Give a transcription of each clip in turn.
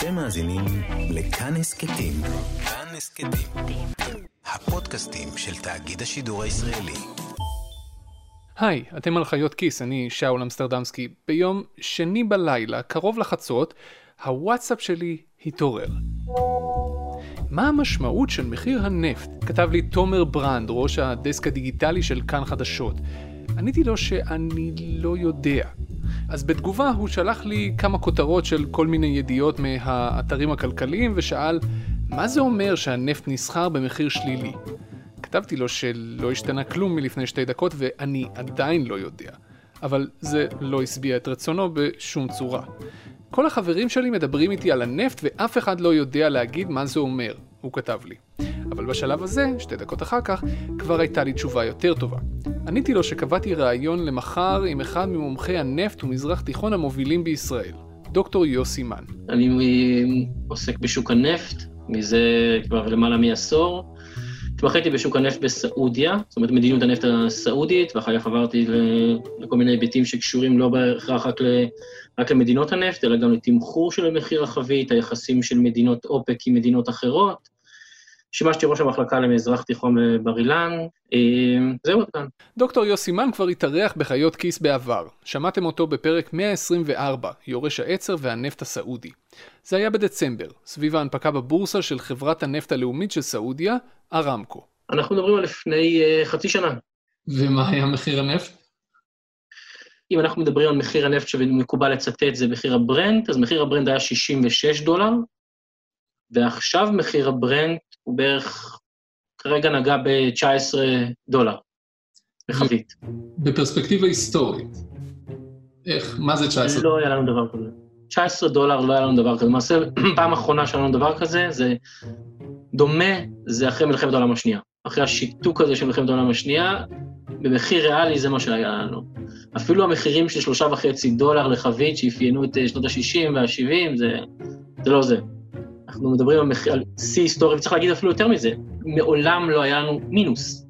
אתם מאזינים לכאן הסכתים. כאן הסכתים. הפודקאסטים של תאגיד השידור הישראלי. היי, אתם על חיות כיס, אני שאול אמסטרדמסקי. ביום שני בלילה, קרוב לחצות, הוואטסאפ שלי התעורר. מה המשמעות של מחיר הנפט? כתב לי תומר ברנד, ראש הדסק הדיגיטלי של כאן חדשות. עניתי לו שאני לא יודע. אז בתגובה הוא שלח לי כמה כותרות של כל מיני ידיעות מהאתרים הכלכליים ושאל מה זה אומר שהנפט נסחר במחיר שלילי? כתבתי לו שלא השתנה כלום מלפני שתי דקות ואני עדיין לא יודע. אבל זה לא השביע את רצונו בשום צורה. כל החברים שלי מדברים איתי על הנפט ואף אחד לא יודע להגיד מה זה אומר, הוא כתב לי. אבל בשלב הזה, שתי דקות אחר כך, כבר הייתה לי תשובה יותר טובה. עניתי לו שקבעתי ראיון למחר עם אחד ממומחי הנפט ומזרח תיכון המובילים בישראל, דוקטור יוסי מן. אני עוסק בשוק הנפט מזה כבר למעלה מעשור. התמחיתי בשוק הנפט בסעודיה, זאת אומרת מדיניות הנפט הסעודית, ואחר כך עברתי לכל מיני היבטים שקשורים לא בהכרח רק, רק למדינות הנפט, אלא גם לתמחור של המחיר החבית, היחסים של מדינות אופק עם מדינות אחרות. שימשתי ראש המחלקה למזרח תיכון בבר אילן, אה, זהו עד כאן. דוקטור יוסי מן כבר התארח בחיות כיס בעבר. שמעתם אותו בפרק 124, יורש העצר והנפט הסעודי. זה היה בדצמבר, סביב ההנפקה בבורסה של חברת הנפט הלאומית של סעודיה, ארמקו. אנחנו מדברים על לפני uh, חצי שנה. ומה היה מחיר הנפט? אם אנחנו מדברים על מחיר הנפט שמקובל לצטט זה מחיר הברנט, אז מחיר הברנט היה 66 דולר, ועכשיו מחיר הברנט הוא בערך, כרגע נגע ב-19 דולר בחבית. בפרספקטיבה היסטורית, איך, מה זה 19? לא היה לנו דבר כזה. 19 דולר לא היה לנו דבר כזה. למעשה, פעם אחרונה שהיה לנו דבר כזה, זה דומה, זה אחרי מלחמת העולם השנייה. אחרי השיתוק הזה של מלחמת העולם השנייה, במחיר ריאלי זה מה שהיה לנו. אפילו המחירים של שלושה וחצי דולר לחבית שאפיינו את אה, שנות ה-60 וה-70, זה, זה לא זה. אנחנו מדברים על, שיא היסטורי, וצריך להגיד אפילו יותר מזה, מעולם לא היה לנו מינוס.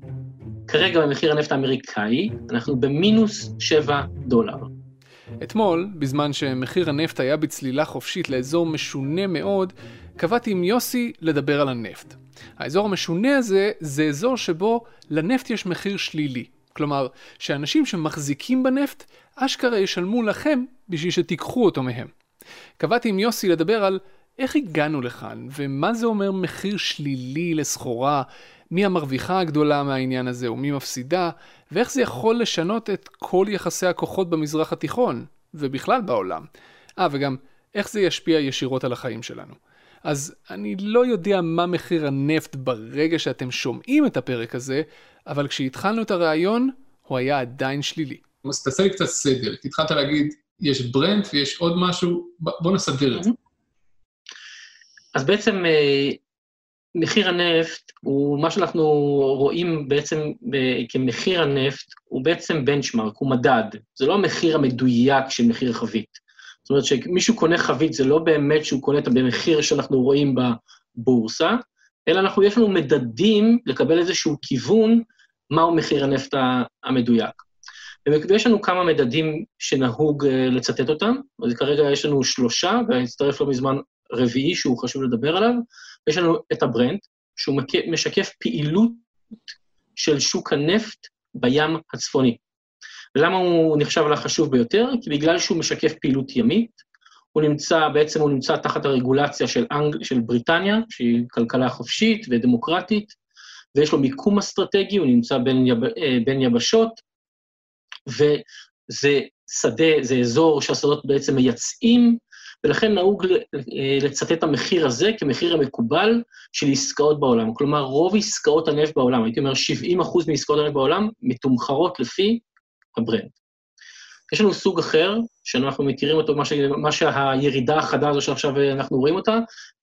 כרגע במחיר הנפט האמריקאי, אנחנו במינוס 7 דולר. אתמול, בזמן שמחיר הנפט היה בצלילה חופשית לאזור משונה מאוד, קבעתי עם יוסי לדבר על הנפט. האזור המשונה הזה זה אזור שבו לנפט יש מחיר שלילי. כלומר, שאנשים שמחזיקים בנפט, אשכרה ישלמו לכם בשביל שתיקחו אותו מהם. קבעתי עם יוסי לדבר על איך הגענו לכאן, ומה זה אומר מחיר שלילי לסחורה, מי המרוויחה הגדולה מהעניין הזה ומי מפסידה, ואיך זה יכול לשנות את כל יחסי הכוחות במזרח התיכון, ובכלל בעולם. אה, וגם איך זה ישפיע ישירות על החיים שלנו. אז אני לא יודע מה מחיר הנפט ברגע שאתם שומעים את הפרק הזה, אבל כשהתחלנו את הרעיון, הוא היה עדיין שלילי. אז תעשה לי קצת סדר, התחלת להגיד, יש ברנט ויש עוד משהו, בוא נסדר את זה. אז בעצם אה, מחיר הנפט הוא מה שאנחנו רואים בעצם כמחיר הנפט, הוא בעצם בנצ'מרק, הוא מדד. זה לא המחיר המדויק של מחיר חבית. זאת אומרת שמישהו קונה חבית, זה לא באמת שהוא קונה אותה במחיר שאנחנו רואים בבורסה, אלא אנחנו, יש לנו מדדים לקבל איזשהו כיוון מהו מחיר הנפט המדויק. ויש לנו כמה מדדים שנהוג אה, לצטט אותם, אז כרגע יש לנו שלושה, והצטרף לא מזמן רביעי שהוא חשוב לדבר עליו, יש לנו את הברנט, שהוא משקף פעילות של שוק הנפט בים הצפוני. ולמה הוא נחשב לחשוב ביותר? כי בגלל שהוא משקף פעילות ימית, הוא נמצא, בעצם הוא נמצא תחת הרגולציה של, אנג, של בריטניה, שהיא כלכלה חופשית ודמוקרטית, ויש לו מיקום אסטרטגי, הוא נמצא בין, יב, אה, בין יבשות, וזה שדה, זה אזור שהשדות בעצם מייצאים, ולכן נהוג אה, לצטט את המחיר הזה כמחיר המקובל של עסקאות בעולם. כלומר, רוב עסקאות הנפט בעולם, הייתי אומר 70 אחוז מעסקאות הנפט בעולם, מתומחרות לפי הברנט. יש לנו סוג אחר, שאנחנו מכירים אותו, מה, ש... מה שהירידה החדה הזו שעכשיו אנחנו רואים אותה,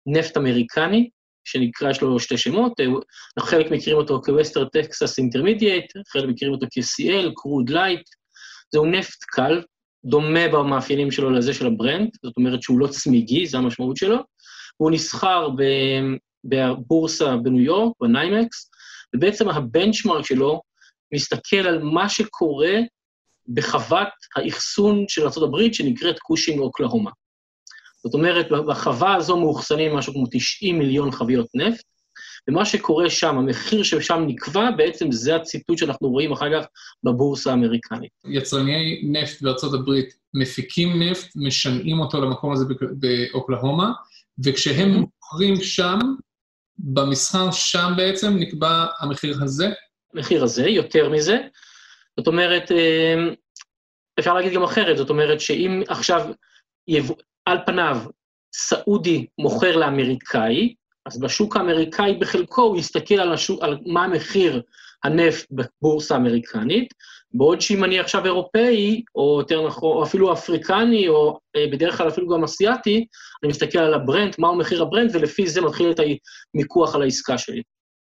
נפט אמריקני, שנקרא, יש לו שתי שמות, אנחנו חלק מכירים אותו כ-Western Texas Intermediate, חלק מכירים אותו כ-CL, crude light, זהו נפט קל, דומה במאפיינים שלו לזה של הברנט, זאת אומרת שהוא לא צמיגי, זו המשמעות שלו, והוא נסחר בבורסה בניו יורק, בניימקס, ובעצם הבנצ'מרק שלו מסתכל על מה שקורה בחוות האחסון של ארה"ב שנקראת קושינג אוקלהומה. זאת אומרת, בחווה הזו מאוחסנים משהו כמו 90 מיליון חביות נפט, ומה שקורה שם, המחיר ששם נקבע, בעצם זה הציטוט שאנחנו רואים אחר כך בבורסה האמריקנית. יצרני נפט בארצות הברית מפיקים נפט, משנעים אותו למקום הזה באוקלהומה, וכשהם. מוכרים שם, במסחר שם בעצם נקבע המחיר הזה? המחיר הזה, יותר מזה. זאת אומרת, אמ, אפשר להגיד גם אחרת, זאת אומרת שאם עכשיו, על פניו, סעודי מוכר לאמריקאי, אז בשוק האמריקאי בחלקו הוא יסתכל על, השוק, על מה המחיר הנפט בבורסה האמריקנית, בעוד שאם אני עכשיו אירופאי, או יותר נכון, או אפילו אפריקני, או אה, בדרך כלל אפילו גם אסיאתי, אני מסתכל על הברנט, מהו מחיר הברנט, ולפי זה מתחיל את המיקוח על העסקה שלי.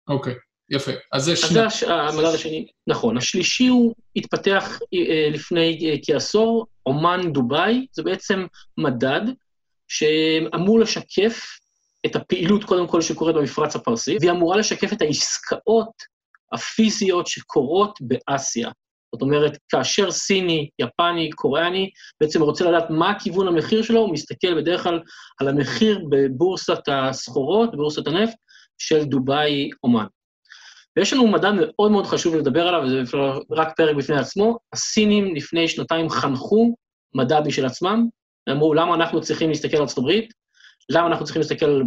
אוקיי, okay, יפה. אז זה שני... אז זה המדד השני, נכון. השלישי הוא התפתח אה, לפני אה, כעשור, אומן דובאי, זה בעצם מדד שאמור לשקף את הפעילות, קודם כל, שקורית במפרץ הפרסי, והיא אמורה לשקף את העסקאות הפיזיות שקורות באסיה. זאת אומרת, כאשר סיני, יפני, קוריאני, בעצם רוצה לדעת מה כיוון המחיר שלו, הוא מסתכל בדרך כלל על המחיר בבורסת הסחורות, בבורסת הנפט, של דובאי אומן. ויש לנו מדע מאוד מאוד חשוב לדבר עליו, וזה רק פרק בפני עצמו. הסינים לפני שנתיים חנכו מדע בשביל עצמם, אמרו, למה אנחנו צריכים להסתכל על ארצות הברית? למה אנחנו צריכים להסתכל על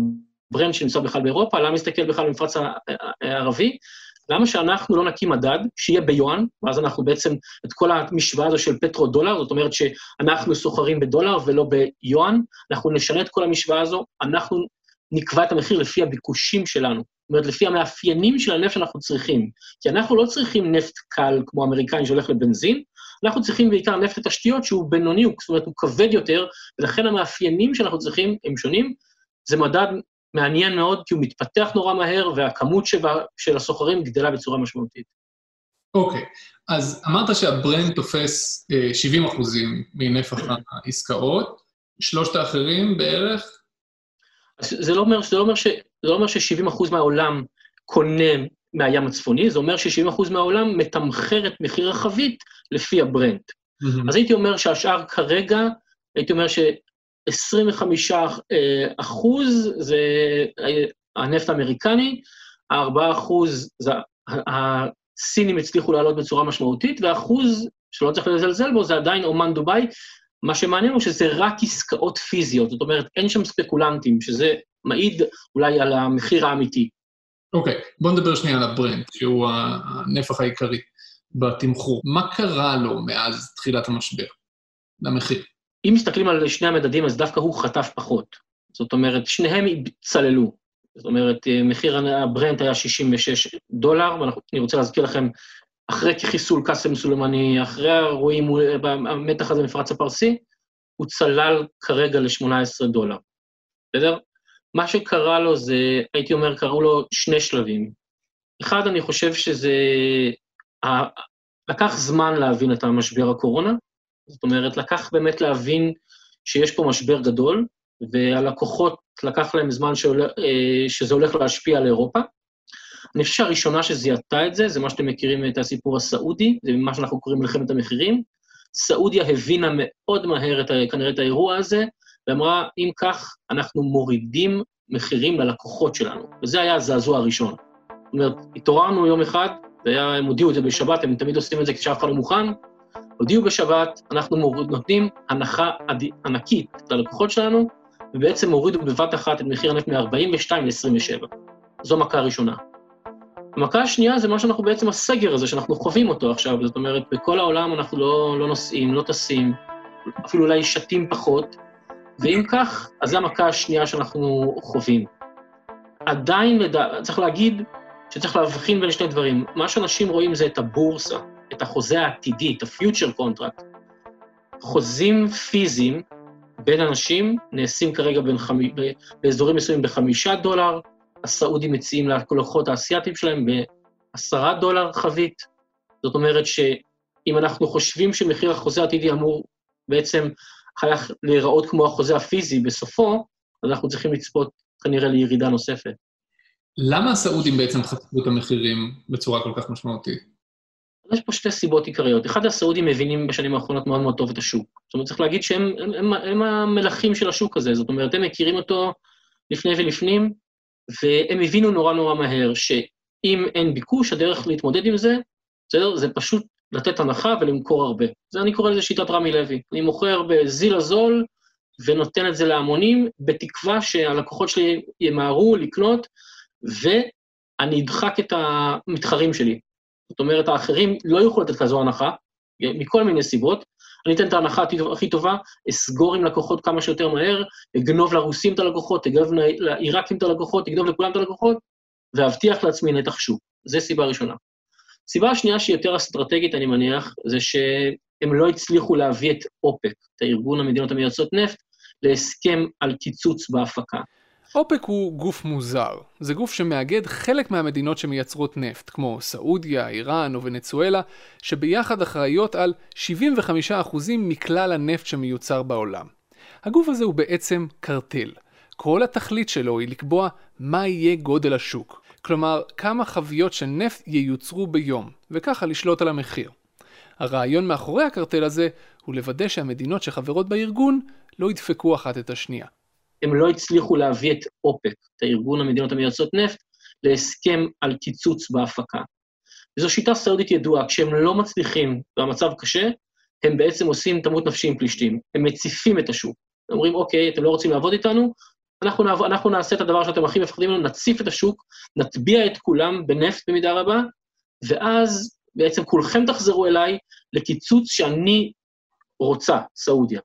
ברנד שנמצא בכלל באירופה? למה להסתכל בכלל במפרץ הערבי? למה שאנחנו לא נקים מדד שיהיה ביואן, ואז אנחנו בעצם, את כל המשוואה הזו של פטרו-דולר, זאת אומרת שאנחנו סוחרים בדולר ולא ביואן, אנחנו נשנה את כל המשוואה הזו, אנחנו נקבע את המחיר לפי הביקושים שלנו, זאת אומרת, לפי המאפיינים של הנפט שאנחנו צריכים. כי אנחנו לא צריכים נפט קל כמו האמריקאי שהולך לבנזין, אנחנו צריכים בעיקר נפט לתשתיות שהוא בינוני, זאת אומרת, הוא כבד יותר, ולכן המאפיינים שאנחנו צריכים הם שונים. זה מדד מעניין מאוד, כי הוא מתפתח נורא מהר, והכמות שבה, של הסוחרים גדלה בצורה משמעותית. אוקיי, okay. אז אמרת שהברנט תופס 70 אה, אחוזים מנפח העסקאות, שלושת האחרים בערך? זה לא אומר, זה לא אומר, ש, זה לא אומר ש-70 אחוז מהעולם קונה מהים הצפוני, זה אומר ש-70 אחוז מהעולם מתמחר את מחיר החבית לפי הברנט. Mm-hmm. אז הייתי אומר שהשאר כרגע, הייתי אומר ש... 25 אה, אחוז זה אה, הנפט האמריקני, ה-4 אחוז זה הסינים הצליחו לעלות בצורה משמעותית, והאחוז שלא צריך לזלזל בו זה עדיין אומן דובאי. מה שמעניין הוא שזה רק עסקאות פיזיות, זאת אומרת, אין שם ספקולנטים, שזה מעיד אולי על המחיר האמיתי. אוקיי, okay, בואו נדבר שנייה על הברנט, שהוא הנפח העיקרי בתמחור. מה קרה לו מאז תחילת המשבר, למחיר? אם מסתכלים על שני המדדים, אז דווקא הוא חטף פחות. זאת אומרת, שניהם צללו. זאת אומרת, מחיר הברנט היה 66 דולר, ואני רוצה להזכיר לכם, אחרי חיסול קאסם סולימני, אחרי האירועים, המתח הזה במפרץ הפרסי, הוא צלל כרגע ל-18 דולר, בסדר? מה שקרה לו זה, הייתי אומר, קראו לו שני שלבים. אחד, אני חושב שזה... לקח זמן להבין את המשבר הקורונה, זאת אומרת, לקח באמת להבין שיש פה משבר גדול, והלקוחות, לקח להם זמן שעול, אה, שזה הולך להשפיע על אירופה. אני חושב שהראשונה שזיהתה את זה, זה מה שאתם מכירים את הסיפור הסעודי, זה מה שאנחנו קוראים מלחמת המחירים. סעודיה הבינה מאוד מהר את, כנראה את האירוע הזה, ואמרה, אם כך, אנחנו מורידים מחירים ללקוחות שלנו. וזה היה הזעזוע הראשון. זאת אומרת, התעוררנו יום אחד, והיה, הם הודיעו את זה בשבת, הם תמיד עושים את זה כשאף אחד לא מוכן, הודיעו בשבת, אנחנו מוריד, נותנים הנחה עד, ענקית ללקוחות שלנו, ובעצם הורידו בבת אחת את מחיר הנפט מ-42 ל-27. זו מכה ראשונה. המכה השנייה זה מה שאנחנו בעצם, הסגר הזה, שאנחנו חווים אותו עכשיו, זאת אומרת, בכל העולם אנחנו לא, לא נוסעים, לא טסים, אפילו אולי שתים פחות, ואם כך, אז זו המכה השנייה שאנחנו חווים. עדיין, צריך להגיד שצריך להבחין בין שני דברים. מה שאנשים רואים זה את הבורסה, את החוזה העתידי, את ה-future contract. חוזים פיזיים בין אנשים נעשים כרגע בין חמ... באזורים מסוימים בחמישה דולר, הסעודים מציעים ללקוחות האסייתים שלהם בעשרה דולר חבית. זאת אומרת שאם אנחנו חושבים שמחיר החוזה העתידי אמור בעצם חייך להיראות כמו החוזה הפיזי בסופו, אז אנחנו צריכים לצפות כנראה לירידה נוספת. למה הסעודים בעצם חטפו את המחירים בצורה כל כך משמעותית? יש פה שתי סיבות עיקריות. אחד, הסעודים מבינים בשנים האחרונות מאוד מאוד טוב את השוק. זאת אומרת, צריך להגיד שהם הם, הם, הם המלכים של השוק הזה, זאת אומרת, הם מכירים אותו לפני ולפנים, והם הבינו נורא נורא מהר שאם אין ביקוש, הדרך להתמודד עם זה, בסדר? זה פשוט לתת הנחה ולמכור הרבה. זה אני קורא לזה שיטת רמי לוי. אני מוכר בזיל הזול ונותן את זה להמונים, בתקווה שהלקוחות שלי ימהרו לקנות, ואני אדחק את המתחרים שלי. זאת אומרת, האחרים לא יוכלו לתת כזו הנחה, מכל מיני סיבות. אני אתן את ההנחה הכי טובה, אסגור עם לקוחות כמה שיותר מהר, אגנוב לרוסים את הלקוחות, אגנוב לעיראקים את הלקוחות, אגנוב לכולם את הלקוחות, ואבטיח לעצמי נתח שוק. זו סיבה ראשונה. סיבה שנייה שהיא יותר אסטרטגית, אני מניח, זה שהם לא הצליחו להביא את אופק, את הארגון המדינות המייצאות נפט, להסכם על קיצוץ בהפקה. אופק הוא גוף מוזר. זה גוף שמאגד חלק מהמדינות שמייצרות נפט, כמו סעודיה, איראן או ונצואלה, שביחד אחראיות על 75% מכלל הנפט שמיוצר בעולם. הגוף הזה הוא בעצם קרטל. כל התכלית שלו היא לקבוע מה יהיה גודל השוק. כלומר, כמה חביות של נפט ייוצרו ביום, וככה לשלוט על המחיר. הרעיון מאחורי הקרטל הזה הוא לוודא שהמדינות שחברות בארגון לא ידפקו אחת את השנייה. הם לא הצליחו להביא את אופק, את הארגון המדינות המייצאות נפט, להסכם על קיצוץ בהפקה. וזו שיטה סעודית ידועה, כשהם לא מצליחים והמצב קשה, הם בעצם עושים תמות נפשי עם פלישתים, הם מציפים את השוק. אומרים, אוקיי, אתם לא רוצים לעבוד איתנו, אנחנו, נעב, אנחנו נעשה את הדבר שאתם הכי מפחדים ממנו, נציף את השוק, נטביע את כולם בנפט במידה רבה, ואז בעצם כולכם תחזרו אליי לקיצוץ שאני רוצה, סעודיה.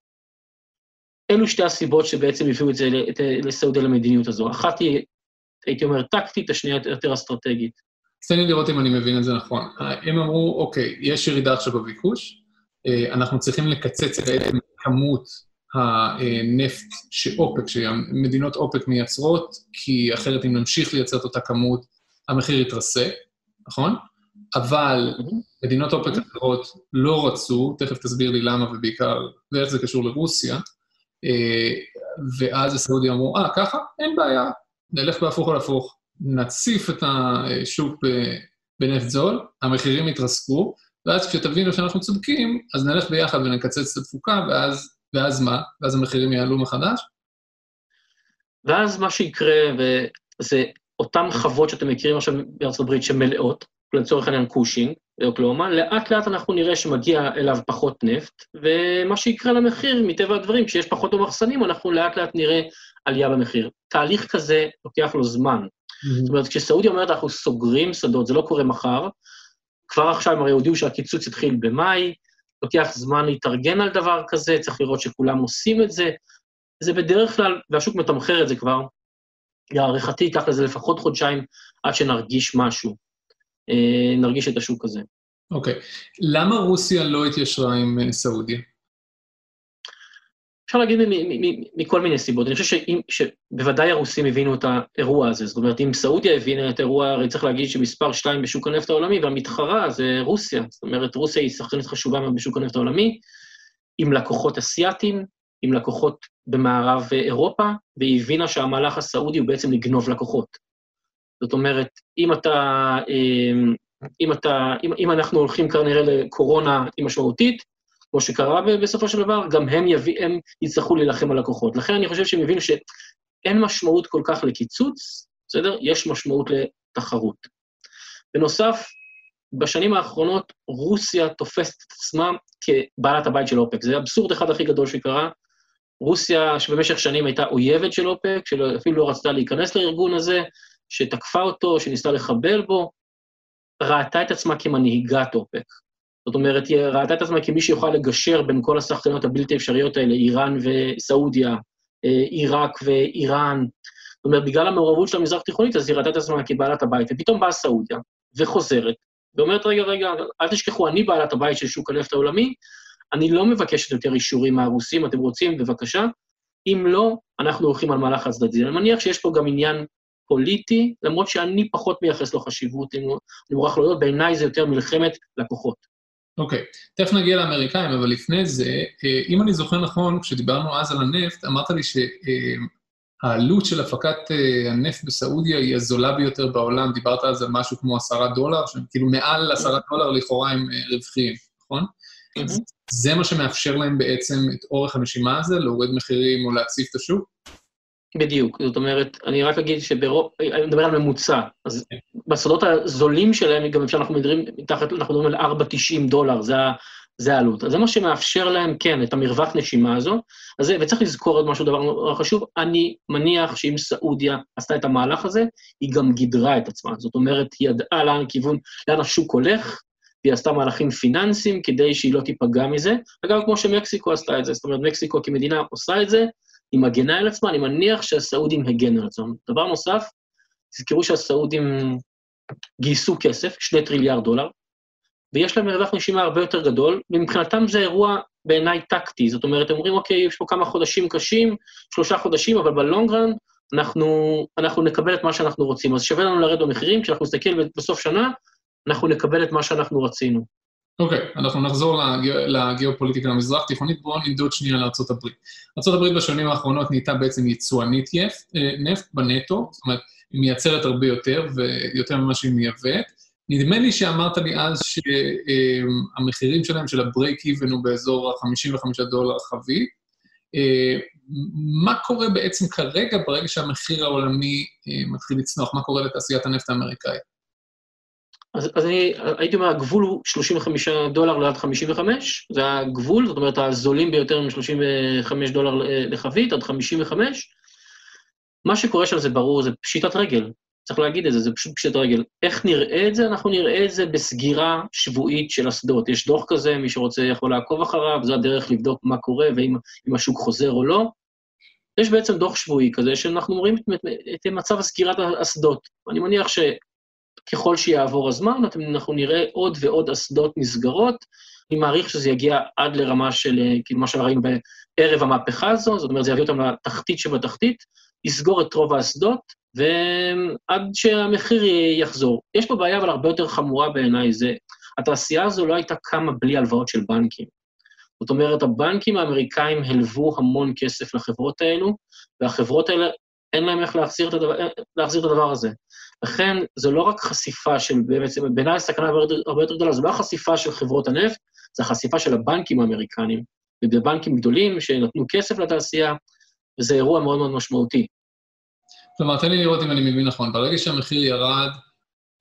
אלו שתי הסיבות שבעצם הביאו את זה לסעודיה למדיניות הזו. אחת היא, הייתי אומר, טקטית, השנייה יותר אסטרטגית. תן לי לראות אם אני מבין את זה נכון. הם אמרו, אוקיי, יש ירידה עכשיו בביקוש, אה, אנחנו צריכים לקצץ את כמות הנפט שאופק, שמדינות אופק מייצרות, כי אחרת אם נמשיך לייצר את אותה כמות, המחיר יתרסק, נכון? אבל מדינות אופק אחרות לא רצו, תכף תסביר לי למה ובעיקר, ואיך זה קשור לרוסיה, אה, ואז הסעודים אמרו, אה, ככה? אין בעיה, נלך בהפוך על הפוך, נציף את השוק בנפט זול, המחירים יתרסקו, ואז כשתבינו שאנחנו צודקים, אז נלך ביחד ונקצץ את התפוקה, ואז, ואז מה? ואז המחירים יעלו מחדש? ואז מה שיקרה, וזה אותן חוות שאתם מכירים עכשיו בארצות הברית שמלאות, לצורך העניין קושינג, באוקלאומה, לאט לאט אנחנו נראה שמגיע אליו פחות נפט, ומה שיקרה למחיר, מטבע הדברים, כשיש פחות במחסנים, אנחנו לאט לאט נראה עלייה במחיר. תהליך כזה לוקח לו זמן. Mm-hmm. זאת אומרת, כשסעודיה אומרת אנחנו סוגרים שדות, זה לא קורה מחר, כבר עכשיו הם הרי הודיעו שהקיצוץ יתחיל במאי, לוקח זמן להתארגן על דבר כזה, צריך לראות שכולם עושים את זה. זה בדרך כלל, והשוק מתמחר את זה כבר, להערכתי ייקח לזה לפחות חודשיים עד שנרגיש משהו. אה, נרגיש את השוק הזה. אוקיי. Okay. למה רוסיה לא התיישרה עם אה, סעודיה? אפשר להגיד מכל מיני סיבות. אני חושב שבוודאי הרוסים הבינו את האירוע הזה. זאת אומרת, אם סעודיה הבינה את האירוע, הרי צריך להגיד שמספר שתיים בשוק הנפט העולמי, והמתחרה זה רוסיה. זאת אומרת, רוסיה היא שחקנית חשובה מאוד בשוק הנפט העולמי, עם לקוחות אסייתים, עם לקוחות במערב אירופה, והיא הבינה שהמהלך הסעודי הוא בעצם לגנוב לקוחות. זאת אומרת, אם אתה, אמ, אם אתה, אם, אם אנחנו הולכים כנראה לקורונה משמעותית, כמו שקרה בסופו של דבר, גם הם, יביא, הם יצטרכו להילחם על לקוחות. לכן אני חושב שהם הבינו שאין משמעות כל כך לקיצוץ, בסדר? יש משמעות לתחרות. בנוסף, בשנים האחרונות רוסיה תופסת את עצמה כבעלת הבית של אופק. זה אבסורד אחד הכי גדול שקרה. רוסיה, שבמשך שנים הייתה אויבת של אופק, שאפילו לא רצתה להיכנס לארגון הזה, שתקפה אותו, שניסתה לחבל בו, ראתה את עצמה כמנהיגת אופק. זאת אומרת, היא ראתה את עצמה כמי שיוכל לגשר בין כל השחקנות הבלתי אפשריות האלה, איראן וסעודיה, אה, עיראק ואיראן. זאת אומרת, בגלל המעורבות של המזרח התיכונית, אז היא ראתה את עצמה כבעלת הבית, ופתאום באה סעודיה, וחוזרת, ואומרת, רגע, רגע, אל תשכחו, אני בעלת הבית של שוק הנפט העולמי, אני לא מבקשת יותר אישורים מהרוסים, אתם רוצים, בבקשה. אם לא, אנחנו הולכים על מהלך הצדדי. אני מניח שיש פה גם עניין פוליטי, למרות שאני פחות מייחס לו חשיבות, אני מוכרח להודות, בעיניי זה יותר מלחמת לקוחות. אוקיי, okay. תכף נגיע לאמריקאים, אבל לפני זה, אה, אם אני זוכר נכון, כשדיברנו אז על הנפט, אמרת לי העלות של הפקת uh, הנפט בסעודיה היא הזולה ביותר בעולם, דיברת על זה משהו כמו עשרה דולר, שהם כאילו מעל עשרה דולר לכאורה הם רווחיים, נכון? Mm-hmm. זה מה שמאפשר להם בעצם את אורך הנשימה הזה, להוריד מחירים או להציף את השוק? בדיוק, זאת אומרת, אני רק אגיד שברוב, אני מדבר על ממוצע, אז כן. בשדות הזולים שלהם, גם אפשר, אנחנו מדברים, מתחת, אנחנו מדברים על 4.90 דולר, זה, זה העלות. אז זה מה שמאפשר להם, כן, את המרווח נשימה הזו, אז, וצריך לזכור עוד משהו, דבר נורא חשוב, אני מניח שאם סעודיה עשתה את המהלך הזה, היא גם גידרה את עצמה, זאת אומרת, היא ידעה לאן כיוון, לאן השוק הולך, והיא עשתה מהלכים פיננסיים כדי שהיא לא תיפגע מזה, אגב, כמו שמקסיקו עשתה את זה, זאת אומרת, מקסיקו כמדינה עושה את זה, היא מגנה על עצמה, אני מניח שהסעודים הגנו על עצמם. דבר נוסף, תזכרו שהסעודים גייסו כסף, שני טריליארד דולר, ויש להם מרווח נשימה הרבה יותר גדול, ומבחינתם זה אירוע בעיניי טקטי, זאת אומרת, הם אומרים, אוקיי, יש פה כמה חודשים קשים, שלושה חודשים, אבל ב long run אנחנו, אנחנו נקבל את מה שאנחנו רוצים. אז שווה לנו לרדת במחירים, כשאנחנו נסתכל בסוף שנה, אנחנו נקבל את מה שאנחנו רצינו. אוקיי, okay, אנחנו נחזור לגיאופוליטיקה המזרח-תיכונית, בואו נמדוד שנייה לארה"ב. ארה"ב בשנים האחרונות נהייתה בעצם יצואנית אה, נפט בנטו, זאת אומרת, היא מייצרת הרבה יותר, ויותר ממה שהיא מייבאת. נדמה לי שאמרת לי אז שהמחירים שלהם, של ה-break even הוא באזור ה-55 דולר חבית. אה, מה קורה בעצם כרגע, ברגע שהמחיר העולמי אה, מתחיל לצנוח? מה קורה לתעשיית הנפט האמריקאית? אז, אז אני הייתי אומר, הגבול הוא 35 דולר ליד 55, זה הגבול, זאת אומרת, הזולים ביותר הם 35 דולר לחבית, עד 55. מה שקורה שם זה ברור, זה פשיטת רגל. צריך להגיד את זה, זה פשוט פשיטת רגל. איך נראה את זה? אנחנו נראה את זה בסגירה שבועית של אסדות. יש דוח כזה, מי שרוצה יכול לעקוב אחריו, זו הדרך לבדוק מה קורה ואם השוק חוזר או לא. יש בעצם דוח שבועי כזה, שאנחנו רואים את, את, את מצב סגירת האסדות. אני מניח ש... ככל שיעבור הזמן, אנחנו נראה עוד ועוד אסדות נסגרות. אני מעריך שזה יגיע עד לרמה של, אה, כאילו, מה שראינו בערב המהפכה הזו, זאת אומרת, זה יביא אותם לתחתית שבתחתית, יסגור את רוב האסדות, ועד שהמחיר יחזור. יש פה בעיה אבל הרבה יותר חמורה בעיניי, זה, התעשייה הזו לא הייתה קמה בלי הלוואות של בנקים. זאת אומרת, הבנקים האמריקאים הלוו המון כסף לחברות האלו, והחברות האלה, אין להם איך להחזיר את הדבר, להחזיר את הדבר הזה. לכן, זו לא רק חשיפה של, בעצם, בעיניי הסכנה הרבה יותר גדולה, זו לא החשיפה של חברות הנפט, זו החשיפה של הבנקים האמריקנים, ובבנקים גדולים שנתנו כסף לתעשייה, וזה אירוע מאוד מאוד משמעותי. כלומר, תן לי לראות אם אני מבין נכון. ברגע שהמחיר ירד,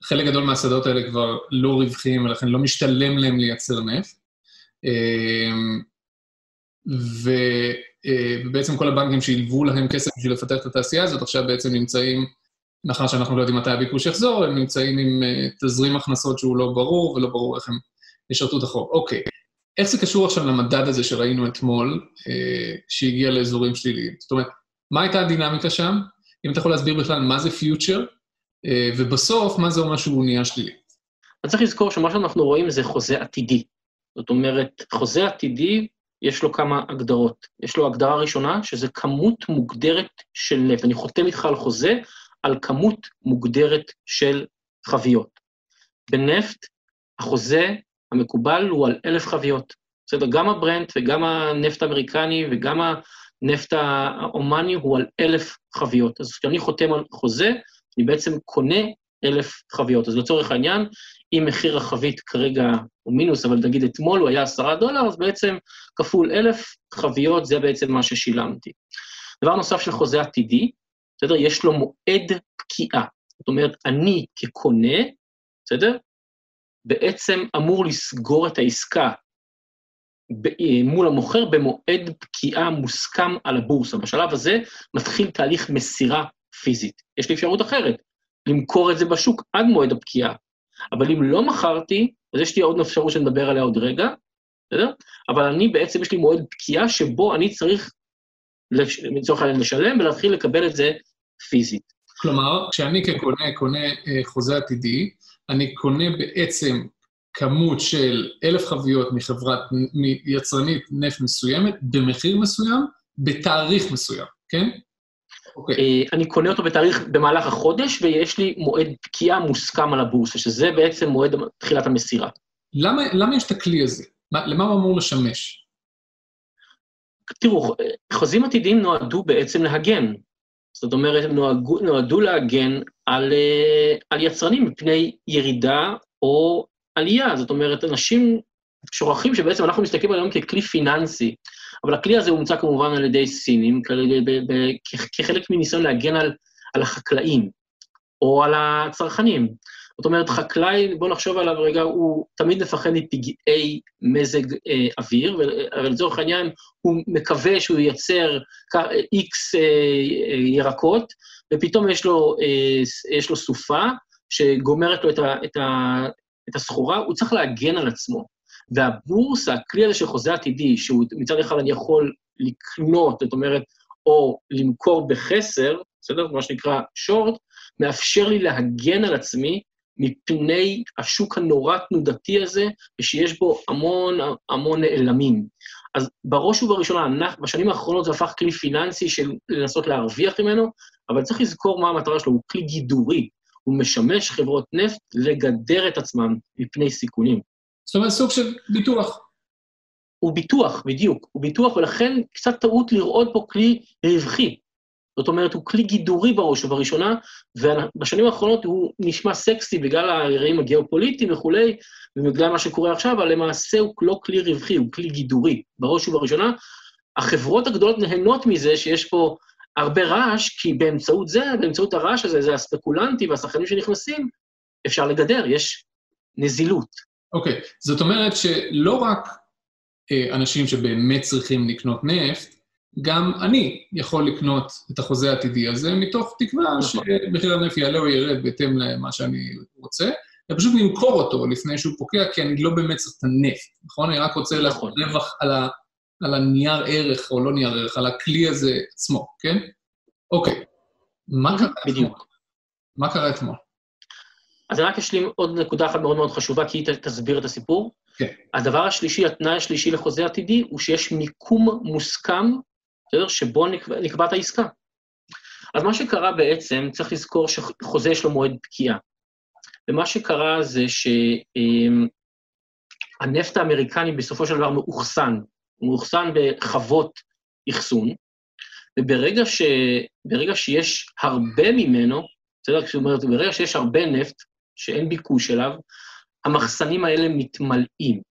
חלק גדול מהשדות האלה כבר לא רווחיים, ולכן לא משתלם להם לייצר נפט. אה, ובעצם כל הבנקים שהלוו להם כסף בשביל לפתח את התעשייה הזאת, עכשיו בעצם נמצאים מאחר שאנחנו לא יודעים מתי הביקוש יחזור, הם נמצאים עם uh, תזרים הכנסות שהוא לא ברור, ולא ברור איך הם ישרתו את החוב. אוקיי, איך זה קשור עכשיו למדד הזה שראינו אתמול, uh, שהגיע לאזורים שליליים? זאת אומרת, מה הייתה הדינמיקה שם? אם אתה יכול להסביר בכלל מה זה פיוטר, uh, ובסוף, מה זה אומר שהוא נהיה שלילי? אז צריך לזכור שמה שאנחנו רואים זה חוזה עתידי. זאת אומרת, חוזה עתידי, יש לו כמה הגדרות. יש לו הגדרה ראשונה, שזה כמות מוגדרת של נפט. אני חותם איתך על חוזה, על כמות מוגדרת של חביות. בנפט, החוזה המקובל הוא על אלף חביות. בסדר, גם הברנט וגם הנפט האמריקני וגם הנפט האומני הוא על אלף חביות. אז כשאני חותם על חוזה, אני בעצם קונה אלף חביות. אז לצורך העניין, אם מחיר החבית כרגע הוא מינוס, אבל נגיד אתמול הוא היה עשרה דולר, אז בעצם כפול אלף חביות, זה בעצם מה ששילמתי. דבר נוסף של חוזה עתידי, בסדר? יש לו מועד פקיעה. זאת אומרת, אני כקונה, בסדר? בעצם אמור לסגור את העסקה אה, מול המוכר במועד פקיעה מוסכם על הבורסה. בשלב הזה מתחיל תהליך מסירה פיזית. יש לי אפשרות אחרת, למכור את זה בשוק עד מועד הפקיעה. אבל אם לא מכרתי, אז יש לי עוד אפשרות שנדבר עליה עוד רגע, בסדר? אבל אני בעצם, יש לי מועד פקיעה שבו אני צריך, לצורך העניין, לשלם ולהתחיל לקבל את זה פיזית. כלומר, כשאני כקונה קונה אה, חוזה עתידי, אני קונה בעצם כמות של אלף חביות מחברת, מיצרנית נפט מסוימת, במחיר מסוים, בתאריך מסוים, כן? אוקיי. Okay. אני קונה אותו בתאריך, במהלך החודש, ויש לי מועד פקיעה מוסכם על הבורסה, שזה בעצם מועד תחילת המסירה. למה, למה יש את הכלי הזה? מה, למה הוא אמור לשמש? תראו, חוזים עתידיים נועדו בעצם להגן. זאת אומרת, נועדו, נועדו להגן על, אה, על יצרנים מפני ירידה או עלייה. זאת אומרת, אנשים שוכחים שבעצם אנחנו מסתכלים עליהם ככלי פיננסי, אבל הכלי הזה הומצא כמובן על ידי סינים, כחלק מניסיון להגן על, על החקלאים או על הצרכנים. זאת אומרת, חקלאי, בואו נחשוב עליו רגע, הוא תמיד מפחד מפגעי מזג אה, אוויר, אבל לצורך העניין הוא מקווה שהוא ייצר איקס אה, אה, ירקות, ופתאום יש לו, אה, יש לו סופה שגומרת לו את, ה, את, ה, את הסחורה, הוא צריך להגן על עצמו. והבורסה, הכלי הזה של חוזה עתידי, שהוא מצד אחד אני יכול לקנות, זאת אומרת, או למכור בחסר, בסדר? מה שנקרא שורט, מאפשר לי להגן על עצמי מפני השוק הנורא תנודתי הזה, ושיש בו המון המון נעלמים. אז בראש ובראשונה, בשנים האחרונות זה הפך כלי פיננסי של לנסות להרוויח ממנו, אבל צריך לזכור מה המטרה שלו, הוא כלי גידורי. הוא משמש חברות נפט לגדר את עצמם מפני סיכונים. זאת אומרת, סוג של ביטוח. הוא ביטוח, בדיוק. הוא ביטוח, ולכן קצת טעות לראות פה כלי רווחי. זאת אומרת, הוא כלי גידורי בראש ובראשונה, ובשנים האחרונות הוא נשמע סקסי בגלל האירועים הגיאופוליטיים וכולי, ובגלל מה שקורה עכשיו, אבל למעשה הוא לא כלי רווחי, הוא כלי גידורי, בראש ובראשונה. החברות הגדולות נהנות מזה שיש פה הרבה רעש, כי באמצעות זה, באמצעות הרעש הזה, זה הספקולנטים והשחקנים שנכנסים, אפשר לגדר, יש נזילות. אוקיי, okay. זאת אומרת שלא רק אה, אנשים שבאמת צריכים לקנות נפט, גם אני יכול לקנות את החוזה העתידי הזה, מתוך תקווה נכון. שמחיר הנפט יעלה או ירד בהתאם למה שאני רוצה, ופשוט למכור אותו לפני שהוא פוקע, כי אני לא באמת צריך את הנפט, נכון? אני רק רוצה נכון. רווח על, ה, על הנייר ערך, או לא נייר ערך, על הכלי הזה עצמו, כן? אוקיי. מה קרה אתמול? מה קרה אתמול? אז אני רק אשלים עוד נקודה אחת מאוד מאוד חשובה, כי היא תסביר את הסיפור. כן. הדבר השלישי, התנאי השלישי לחוזה עתידי, הוא שיש מיקום מוסכם בסדר? שבו נקבע, נקבעת העסקה. אז מה שקרה בעצם, צריך לזכור שחוזה יש לו מועד פקיעה. ומה שקרה זה שהנפט האמריקני בסופו של דבר מאוחסן, הוא מאוחסן בחוות אחסון, וברגע ש... שיש הרבה ממנו, בסדר? זאת אומרת, ברגע שיש הרבה נפט, שאין ביקוש אליו, המחסנים האלה מתמלאים.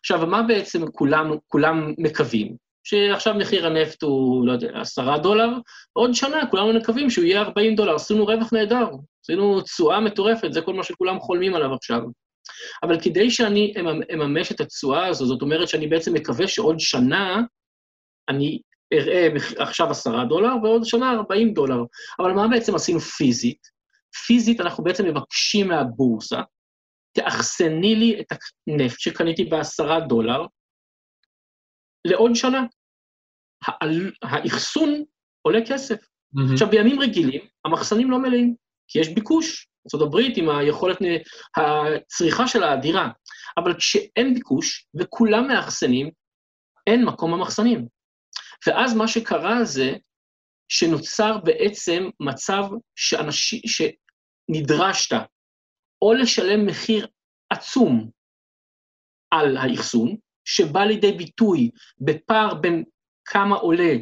עכשיו, מה בעצם כולם, כולם מקווים? שעכשיו מחיר הנפט הוא, לא יודע, עשרה דולר, עוד שנה כולנו מקווים שהוא יהיה 40 דולר, עשינו רווח נהדר, עשינו תשואה מטורפת, זה כל מה שכולם חולמים עליו עכשיו. אבל כדי שאני אממש את התשואה הזו, זאת אומרת שאני בעצם מקווה שעוד שנה אני אראה עכשיו עשרה דולר ועוד שנה 40 דולר. אבל מה בעצם עשינו פיזית? פיזית אנחנו בעצם מבקשים מהבורסה, תאחסני לי את הנפט שקניתי בעשרה דולר, לעוד שנה. האחסון עולה כסף. Mm-hmm. עכשיו, בימים רגילים, המחסנים לא מלאים, כי יש ביקוש. ארה"ב עם היכולת, הצריכה שלה אדירה. אבל כשאין ביקוש וכולם מאחסנים, אין מקום במחסנים. ואז מה שקרה זה שנוצר בעצם מצב שאנשי, שנדרשת או לשלם מחיר עצום על האחסון, שבא לידי ביטוי בפער בין כמה עולה,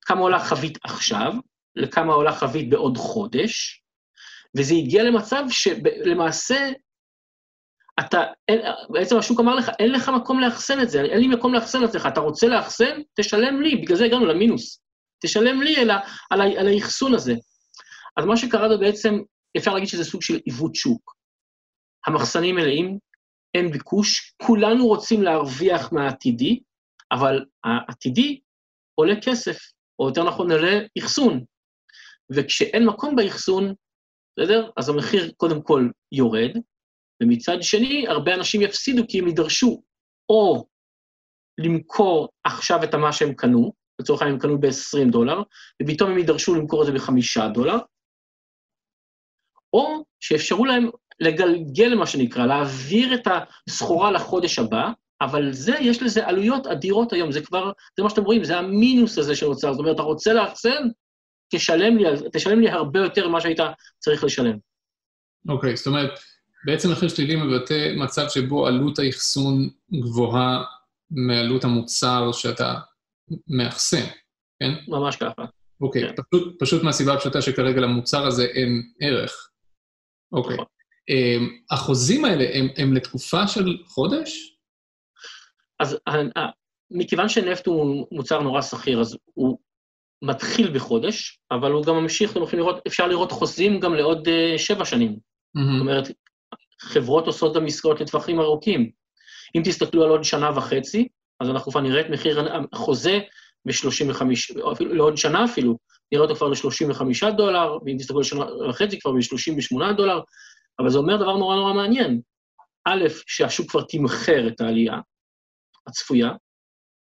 כמה עולה חבית עכשיו, לכמה עולה חבית בעוד חודש, וזה הגיע למצב שלמעשה, אתה, אין, בעצם השוק אמר לך, אין לך מקום לאחסן את זה, אין לי מקום לאחסן את זה, אתה רוצה לאחסן? תשלם לי, בגלל זה הגענו למינוס. תשלם לי על, על, על האחסון הזה. אז מה שקרה זה בעצם, אפשר להגיד שזה סוג של עיוות שוק. המחסנים מלאים, אין ביקוש, כולנו רוצים להרוויח מהעתידי, אבל העתידי עולה כסף, או יותר נכון עולה אחסון. וכשאין מקום באחסון, בסדר? אז המחיר קודם כל יורד, ומצד שני, הרבה אנשים יפסידו כי הם יידרשו או למכור עכשיו את מה שהם קנו, לצורך העניין הם קנו ב-20 דולר, ופתאום הם יידרשו למכור את זה ב-5 דולר, או שאפשרו להם לגלגל, מה שנקרא, להעביר את הסחורה לחודש הבא, אבל זה, יש לזה עלויות אדירות היום, זה כבר, זה מה שאתם רואים, זה המינוס הזה שנוצר. זאת אומרת, אתה רוצה לאחסן, תשלם לי, תשלם לי הרבה יותר ממה שהיית צריך לשלם. אוקיי, okay, זאת אומרת, בעצם מחיר שלילי מבטא מצב שבו עלות האחסון גבוהה מעלות המוצר שאתה מאחסן, כן? ממש ככה. אוקיי, כן. פשוט, פשוט מהסיבה הפשוטה שכרגע למוצר הזה אין ערך. אוקיי. נכון. אמ, החוזים האלה הם, הם לתקופה של חודש? אז מכיוון שנפט הוא מוצר נורא שכיר, אז הוא מתחיל בחודש, אבל הוא גם ממשיך, אתם יכולים לראות, אפשר לראות חוזים גם לעוד אה, שבע שנים. זאת מהמם. אומרת, חברות עושות גם עסקאות לטווחים ארוכים. אם תסתכלו על עוד שנה וחצי, אז אנחנו כבר נראה את מחיר החוזה ב-35, או אפילו לעוד שנה אפילו, נראה אותו כבר ל-35 דולר, ואם תסתכלו על שנה וחצי כבר ב-38 דולר, אבל זה אומר דבר נורא נורא מעניין. א', שהשוק כבר תמחר את העלייה הצפויה,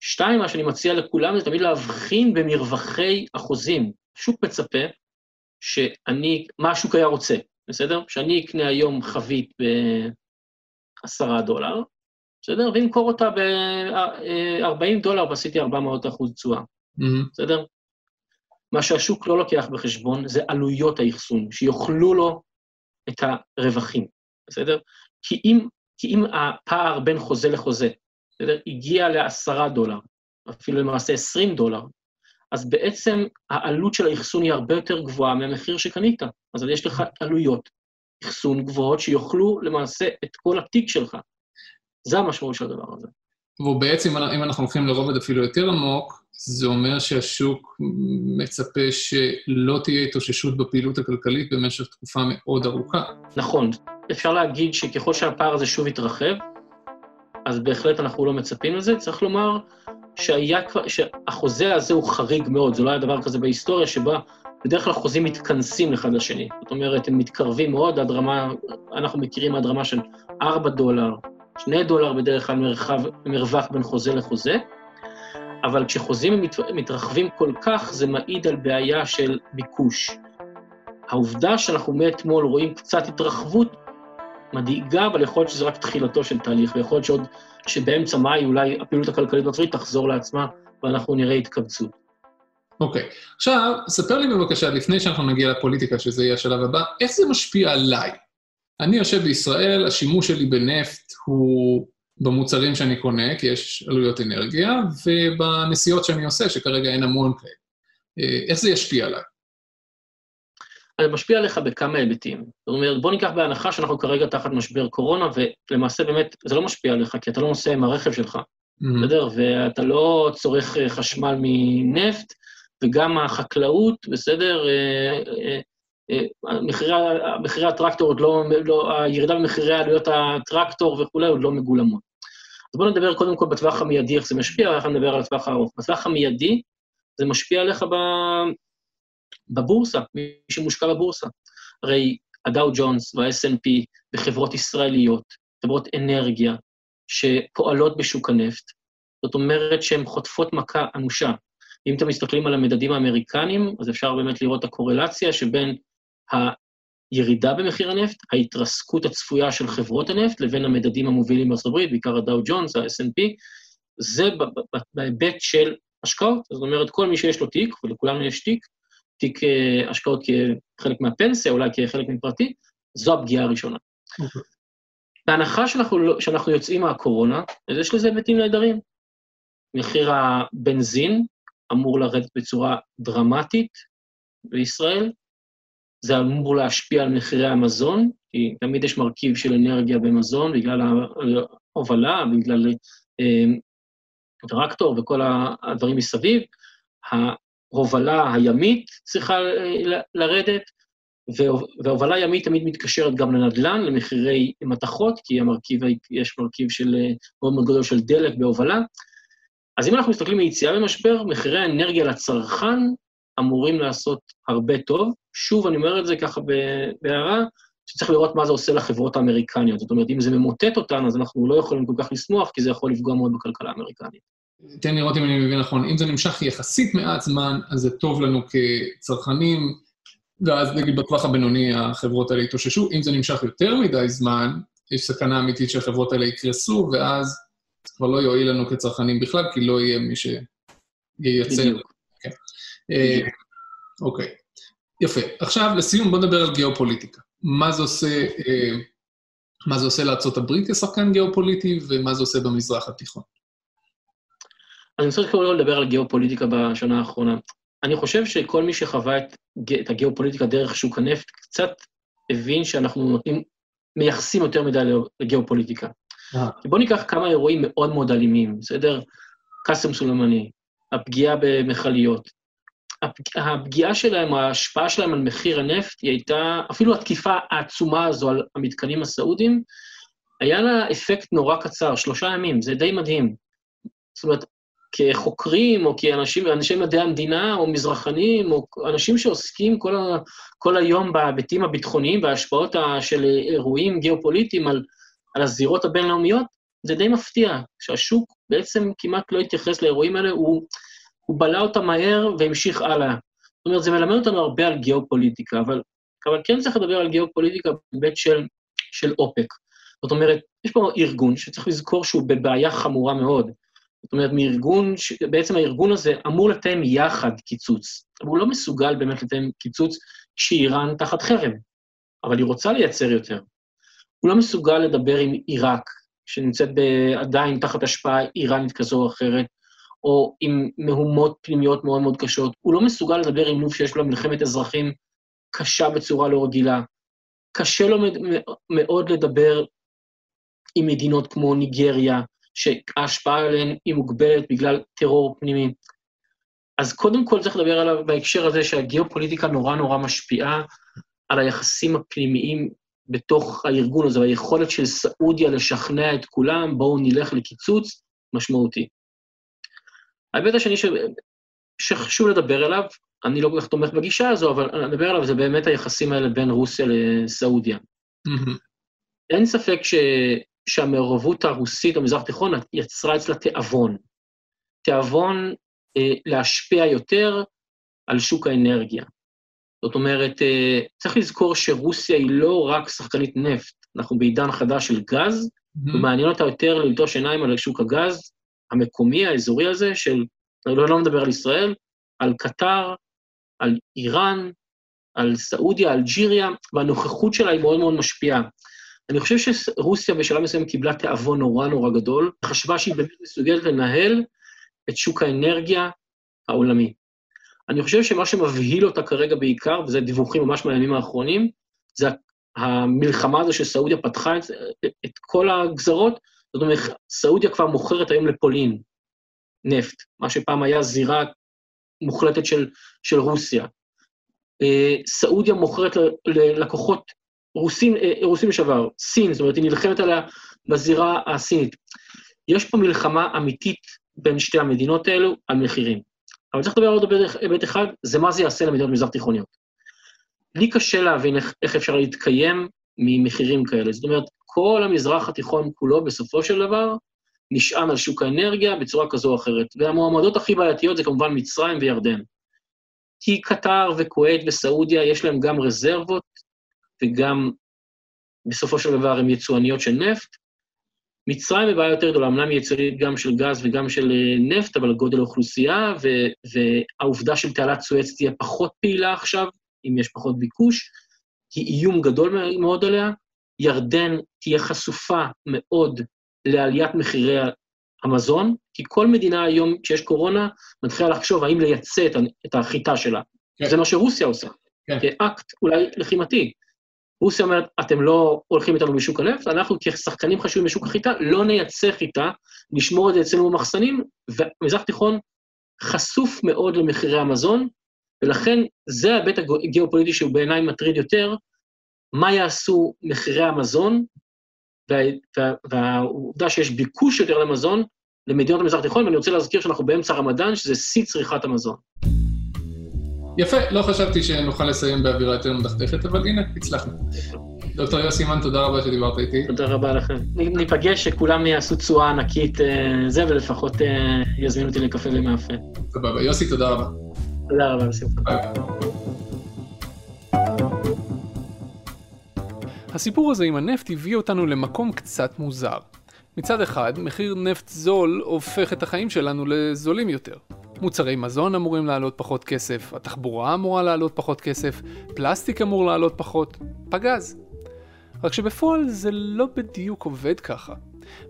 שתיים, מה שאני מציע לכולם זה תמיד להבחין במרווחי החוזים. השוק מצפה שאני, מה השוק היה רוצה, בסדר? שאני אקנה היום חבית ב-10 דולר, בסדר? ואמכור אותה ב-40 דולר ועשיתי 400 אחוז תשואה, מהמם. בסדר? מה שהשוק לא לוקח בחשבון זה עלויות האחסון, שיאכלו לו את הרווחים, בסדר? כי אם, כי אם הפער בין חוזה לחוזה, בסדר? הגיע ל-10 דולר, אפילו למעשה 20 דולר, אז בעצם העלות של האחסון היא הרבה יותר גבוהה מהמחיר שקנית. אז יש לך עלויות אחסון גבוהות שיאכלו למעשה את כל התיק שלך. זה המשמעות של הדבר הזה. והוא בעצם, אם אנחנו הולכים לרובד אפילו יותר עמוק, זה אומר שהשוק מצפה שלא תהיה התאוששות בפעילות הכלכלית במשך תקופה מאוד ארוכה. נכון, אפשר להגיד שככל שהפער הזה שוב יתרחב, אז בהחלט אנחנו לא מצפים לזה. צריך לומר שהיה שהחוזה הזה הוא חריג מאוד, זה לא היה דבר כזה בהיסטוריה, שבה בדרך כלל חוזים מתכנסים אחד לשני. זאת אומרת, הם מתקרבים מאוד עד רמה, אנחנו מכירים עד רמה של 4 דולר, 2 דולר בדרך כלל מרחב, מרווח בין חוזה לחוזה, אבל כשחוזים מת, מתרחבים כל כך, זה מעיד על בעיה של ביקוש. העובדה שאנחנו מאתמול רואים קצת התרחבות מדאיגה, אבל יכול להיות שזה רק תחילתו של תהליך, ויכול להיות שעוד, שבאמצע מאי אולי הפעילות הכלכלית בארצות תחזור לעצמה, ואנחנו נראה התכווצות. אוקיי. עכשיו, ספר לי בבקשה, לפני שאנחנו נגיע לפוליטיקה, שזה יהיה השלב הבא, איך זה משפיע עליי? אני יושב בישראל, השימוש שלי בנפט הוא במוצרים שאני קונה, כי יש עלויות אנרגיה, ובנסיעות שאני עושה, שכרגע אין המון כאלה. אה, איך זה ישפיע עליי? זה משפיע עליך בכמה היבטים. זאת אומרת, בוא ניקח בהנחה שאנחנו כרגע תחת משבר קורונה, ולמעשה באמת זה לא משפיע עליך, כי אתה לא נוסע עם הרכב שלך, מהמם. בסדר? ואתה לא צורך אה, חשמל מנפט, וגם החקלאות, בסדר? אה, אה, מחירי הטרקטור עוד לא, לא, הירידה במחירי עלויות הטרקטור וכולי עוד לא מגולמות. אז בואו נדבר קודם כל בטווח המיידי, איך זה משפיע, ואחר נדבר על הטווח הארוך. בטווח המיידי, זה משפיע עליך ב... בבורסה, מי שמושקע בבורסה. הרי הדאו ג'ונס וה-S&P וחברות ישראליות, חברות אנרגיה, שפועלות בשוק הנפט, זאת אומרת שהן חוטפות מכה אנושה. אם אתם מסתכלים על המדדים האמריקניים, אז אפשר באמת לראות את הקורלציה שבין הירידה במחיר הנפט, ההתרסקות הצפויה של חברות הנפט, לבין המדדים המובילים בארצות הברית, בעיקר הדאו ג'ונס, ה-S&P, זה בהיבט של השקעות. זאת אומרת, כל מי שיש לו תיק, ולכולנו יש תיק, תיק אה, השקעות כחלק מהפנסיה, אולי כחלק מפרטי, זו הפגיעה הראשונה. אוקיי. בהנחה שאנחנו, לא- שאנחנו יוצאים מהקורונה, אז יש לזה היבטים נהדרים. מחיר הבנזין אמור לרדת בצורה דרמטית בישראל, זה אמור להשפיע על מחירי המזון, כי תמיד יש מרכיב של אנרגיה במזון בגלל ההובלה, בגלל אה, טרקטור וכל הדברים מסביב. ההובלה הימית צריכה אה, לרדת, והוב- והובלה ימית תמיד מתקשרת גם לנדל"ן, למחירי מתכות, כי המרכיב, יש מרכיב של אה, מאוד מאוד גדול של דלק בהובלה. אז אם אנחנו מסתכלים מיציאה במשבר, מחירי האנרגיה לצרכן אמורים לעשות הרבה טוב. שוב, אני אומר את זה ככה בהערה, שצריך לראות מה זה עושה לחברות האמריקניות. זאת אומרת, אם זה ממוטט אותן, אז אנחנו לא יכולים כל כך לשמוח, כי זה יכול לפגוע מאוד בכלכלה האמריקנית. תן לראות אם אני מבין נכון. אם זה נמשך יחסית מעט זמן, אז זה טוב לנו כצרכנים, ואז נגיד בטווח הבינוני החברות האלה יתאוששו. אם זה נמשך יותר מדי זמן, יש סכנה אמיתית שהחברות האלה יקרסו, ואז זה כבר לא יועיל לנו כצרכנים בכלל, כי לא יהיה מי שייצר. בדיוק. אה, בדיוק. אוקיי, יפה. עכשיו, לסיום, בוא נדבר על גיאופוליטיקה. מה זה עושה, אה, מה זה עושה לארה"ב כשחקן גיאופוליטי, ומה זה עושה במזרח התיכון. אני רוצה קודם כל לדבר על גיאופוליטיקה בשנה האחרונה. אני חושב שכל מי שחווה את, את הגיאופוליטיקה דרך שוק הנפט, קצת הבין שאנחנו נותנים, מייחסים יותר מדי לגיאופוליטיקה. כי בואו ניקח כמה אירועים מאוד מאוד אלימים, בסדר? קאסם סולמני, הפגיעה במכליות. הפגיעה שלהם, ההשפעה שלהם על מחיר הנפט, היא הייתה, אפילו התקיפה העצומה הזו על המתקנים הסעודיים, היה לה אפקט נורא קצר, שלושה ימים, זה די מדהים. זאת אומרת, כחוקרים, או כאנשים, אנשי מדעי המדינה, או מזרחנים, או אנשים שעוסקים כל, ה, כל היום בהיבטים הביטחוניים וההשפעות של אירועים גיאופוליטיים על, על הזירות הבינלאומיות, זה די מפתיע, שהשוק בעצם כמעט לא התייחס לאירועים האלה, הוא, הוא בלע אותם מהר והמשיך הלאה. זאת אומרת, זה מלמד אותנו הרבה על גיאופוליטיקה, אבל, אבל כן צריך לדבר על גיאופוליטיקה בהיבט של, של אופק. זאת אומרת, יש פה ארגון שצריך לזכור שהוא בבעיה חמורה מאוד. זאת אומרת, מארגון, בעצם הארגון הזה אמור לתאם יחד קיצוץ, אבל הוא לא מסוגל באמת לתאם קיצוץ כשאיראן תחת חרם, אבל היא רוצה לייצר יותר. הוא לא מסוגל לדבר עם עיראק, שנמצאת עדיין תחת השפעה איראנית כזו או אחרת, או עם מהומות פנימיות מאוד מאוד קשות. הוא לא מסוגל לדבר עם נוף שיש לו מלחמת אזרחים קשה בצורה לא רגילה. קשה לו מאוד לדבר עם מדינות כמו ניגריה, שההשפעה עליהן היא מוגבלת בגלל טרור פנימי. אז קודם כל צריך לדבר עליו בהקשר הזה שהגיאופוליטיקה נורא נורא משפיעה על היחסים הפנימיים בתוך הארגון הזה, והיכולת של סעודיה לשכנע את כולם, בואו נלך לקיצוץ, משמעותי. ההיבט השני ש... שחשוב לדבר עליו, אני לא כל כך תומך בגישה הזו, אבל נדבר עליו, זה באמת היחסים האלה בין רוסיה לסעודיה. Mm-hmm. אין ספק ש... שהמעורבות הרוסית במזרח התיכון יצרה אצלה תיאבון. תיאבון אה, להשפיע יותר על שוק האנרגיה. זאת אומרת, אה, צריך לזכור שרוסיה היא לא רק שחקנית נפט, אנחנו בעידן חדש של גז, mm-hmm. ומעניין אותה יותר ללטוש עיניים על שוק הגז המקומי, האזורי הזה, של, אני לא, לא מדבר על ישראל, על קטר, על איראן, על סעודיה, אלג'יריה, והנוכחות שלה היא מאוד מאוד משפיעה. אני חושב שרוסיה בשלב מסוים קיבלה תיאבון נורא נורא גדול, חשבה שהיא באמת מסוגלת לנהל את שוק האנרגיה העולמי. אני חושב שמה שמבהיל אותה כרגע בעיקר, וזה דיווחים ממש מהימים האחרונים, זה המלחמה הזו שסעודיה פתחה את, את כל הגזרות, זאת אומרת, סעודיה כבר מוכרת היום לפולין נפט, מה שפעם היה זירה מוחלטת של, של רוסיה. אה, סעודיה מוכרת ללקוחות רוסים, אה, רוסים לשעבר, סין, זאת אומרת, היא נלחמת עליה בזירה הסינית. יש פה מלחמה אמיתית בין שתי המדינות האלו על מחירים. אבל צריך לדבר על עוד היבט אחד, זה מה זה יעשה למדינות מזרח תיכוניות. לי קשה להבין איך, איך אפשר להתקיים ממחירים כאלה. זאת אומרת, כל המזרח התיכון כולו, בסופו של דבר, נשען על שוק האנרגיה בצורה כזו או אחרת. והמועמדות הכי בעייתיות זה כמובן מצרים וירדן. כי קטר וכווית וסעודיה, יש להם גם רזרבות וגם בסופו של דבר הן יצואניות של נפט. מצרים היא בעיה יותר גדולה, אמנם היא יצואנית גם של גז וגם של אה, נפט, אבל גודל האוכלוסייה, והעובדה של תעלת סואץ תהיה פחות פעילה עכשיו, אם יש פחות ביקוש, היא איום גדול מאוד עליה. ירדן תהיה חשופה מאוד לעליית מחירי המזון, כי כל מדינה היום, כשיש קורונה, מתחילה לחשוב האם לייצא את החיטה שלה. כן. זה מה שרוסיה עושה, כן. כאקט אולי לחימתי. רוסיה אומרת, אתם לא הולכים איתנו בשוק הנפט, אנחנו כשחקנים חשובים בשוק החיטה, לא נייצא חיטה, נשמור את זה אצלנו במחסנים, ומזרח תיכון חשוף מאוד למחירי המזון, ולכן זה ההיבט הגיאופוליטי שהוא בעיניי מטריד יותר, מה יעשו מחירי המזון, וה, והעובדה שיש ביקוש יותר למזון למדינות המזרח התיכון, ואני רוצה להזכיר שאנחנו באמצע רמדאן, שזה שיא צריכת המזון. יפה, לא חשבתי שנוכל לסיים באווירה יותר מדכדכת, אבל הנה, הצלחנו. דוקטור יוסי מן, תודה רבה שדיברת איתי. תודה רבה לכם. ניפגש, שכולם יעשו תשואה ענקית אה, זה, ולפחות אה, יזמינו אותי לקפה ומאפה. סבבה. יוסי, תודה רבה. תודה רבה, בשמחה. הסיפור הזה עם הנפט הביא אותנו למקום קצת מוזר. מצד אחד, מחיר נפט זול הופך את החיים שלנו לזולים יותר. מוצרי מזון אמורים לעלות פחות כסף, התחבורה אמורה לעלות פחות כסף, פלסטיק אמור לעלות פחות, פגז. רק שבפועל זה לא בדיוק עובד ככה.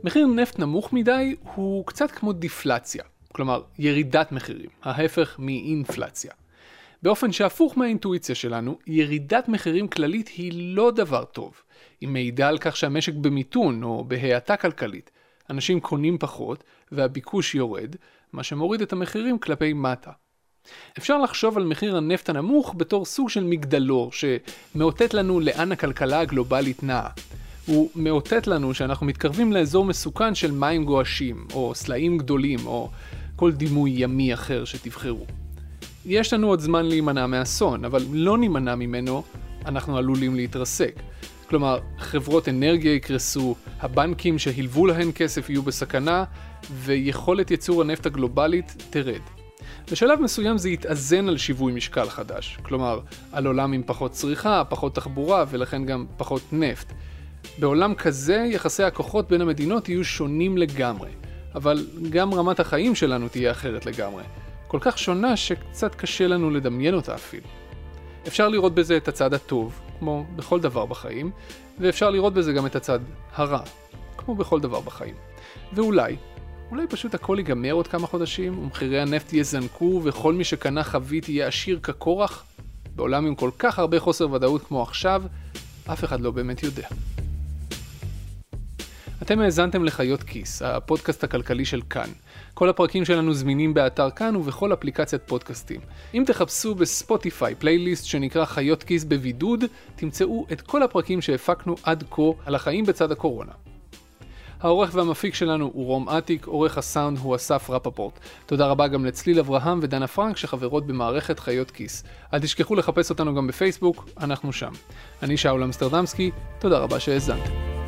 מחיר נפט נמוך מדי הוא קצת כמו דיפלציה, כלומר ירידת מחירים, ההפך מאינפלציה. באופן שהפוך מהאינטואיציה שלנו, ירידת מחירים כללית היא לא דבר טוב. היא מעידה על כך שהמשק במיתון או בהאטה כלכלית. אנשים קונים פחות והביקוש יורד, מה שמוריד את המחירים כלפי מטה. אפשר לחשוב על מחיר הנפט הנמוך בתור סוג של מגדלור שמאותת לנו לאן הכלכלה הגלובלית נעה. הוא מאותת לנו שאנחנו מתקרבים לאזור מסוכן של מים גועשים, או סלעים גדולים, או כל דימוי ימי אחר שתבחרו. יש לנו עוד זמן להימנע מאסון, אבל לא נימנע ממנו, אנחנו עלולים להתרסק. כלומר, חברות אנרגיה יקרסו, הבנקים שהלוו להן כסף יהיו בסכנה, ויכולת ייצור הנפט הגלובלית תרד. בשלב מסוים זה יתאזן על שיווי משקל חדש, כלומר, על עולם עם פחות צריכה, פחות תחבורה ולכן גם פחות נפט. בעולם כזה יחסי הכוחות בין המדינות יהיו שונים לגמרי, אבל גם רמת החיים שלנו תהיה אחרת לגמרי. כל כך שונה שקצת קשה לנו לדמיין אותה אפילו. אפשר לראות בזה את הצד הטוב, כמו בכל דבר בחיים, ואפשר לראות בזה גם את הצד הרע, כמו בכל דבר בחיים. ואולי, אולי פשוט הכל ייגמר עוד כמה חודשים, ומחירי הנפט יזנקו, וכל מי שקנה חבית יהיה עשיר כקורח? בעולם עם כל כך הרבה חוסר ודאות כמו עכשיו, אף אחד לא באמת יודע. אתם האזנתם לחיות כיס, הפודקאסט הכלכלי של כאן. כל הפרקים שלנו זמינים באתר כאן ובכל אפליקציית פודקאסטים. אם תחפשו בספוטיפיי פלייליסט שנקרא חיות כיס בבידוד, תמצאו את כל הפרקים שהפקנו עד כה על החיים בצד הקורונה. העורך והמפיק שלנו הוא רום אטיק, עורך הסאונד הוא אסף רפפורט. תודה רבה גם לצליל אברהם ודנה פרנק שחברות במערכת חיות כיס. אל תשכחו לחפש אותנו גם בפייסבוק, אנחנו שם. אני שאול אמסטרדמסקי, תודה רבה שהאזנתם.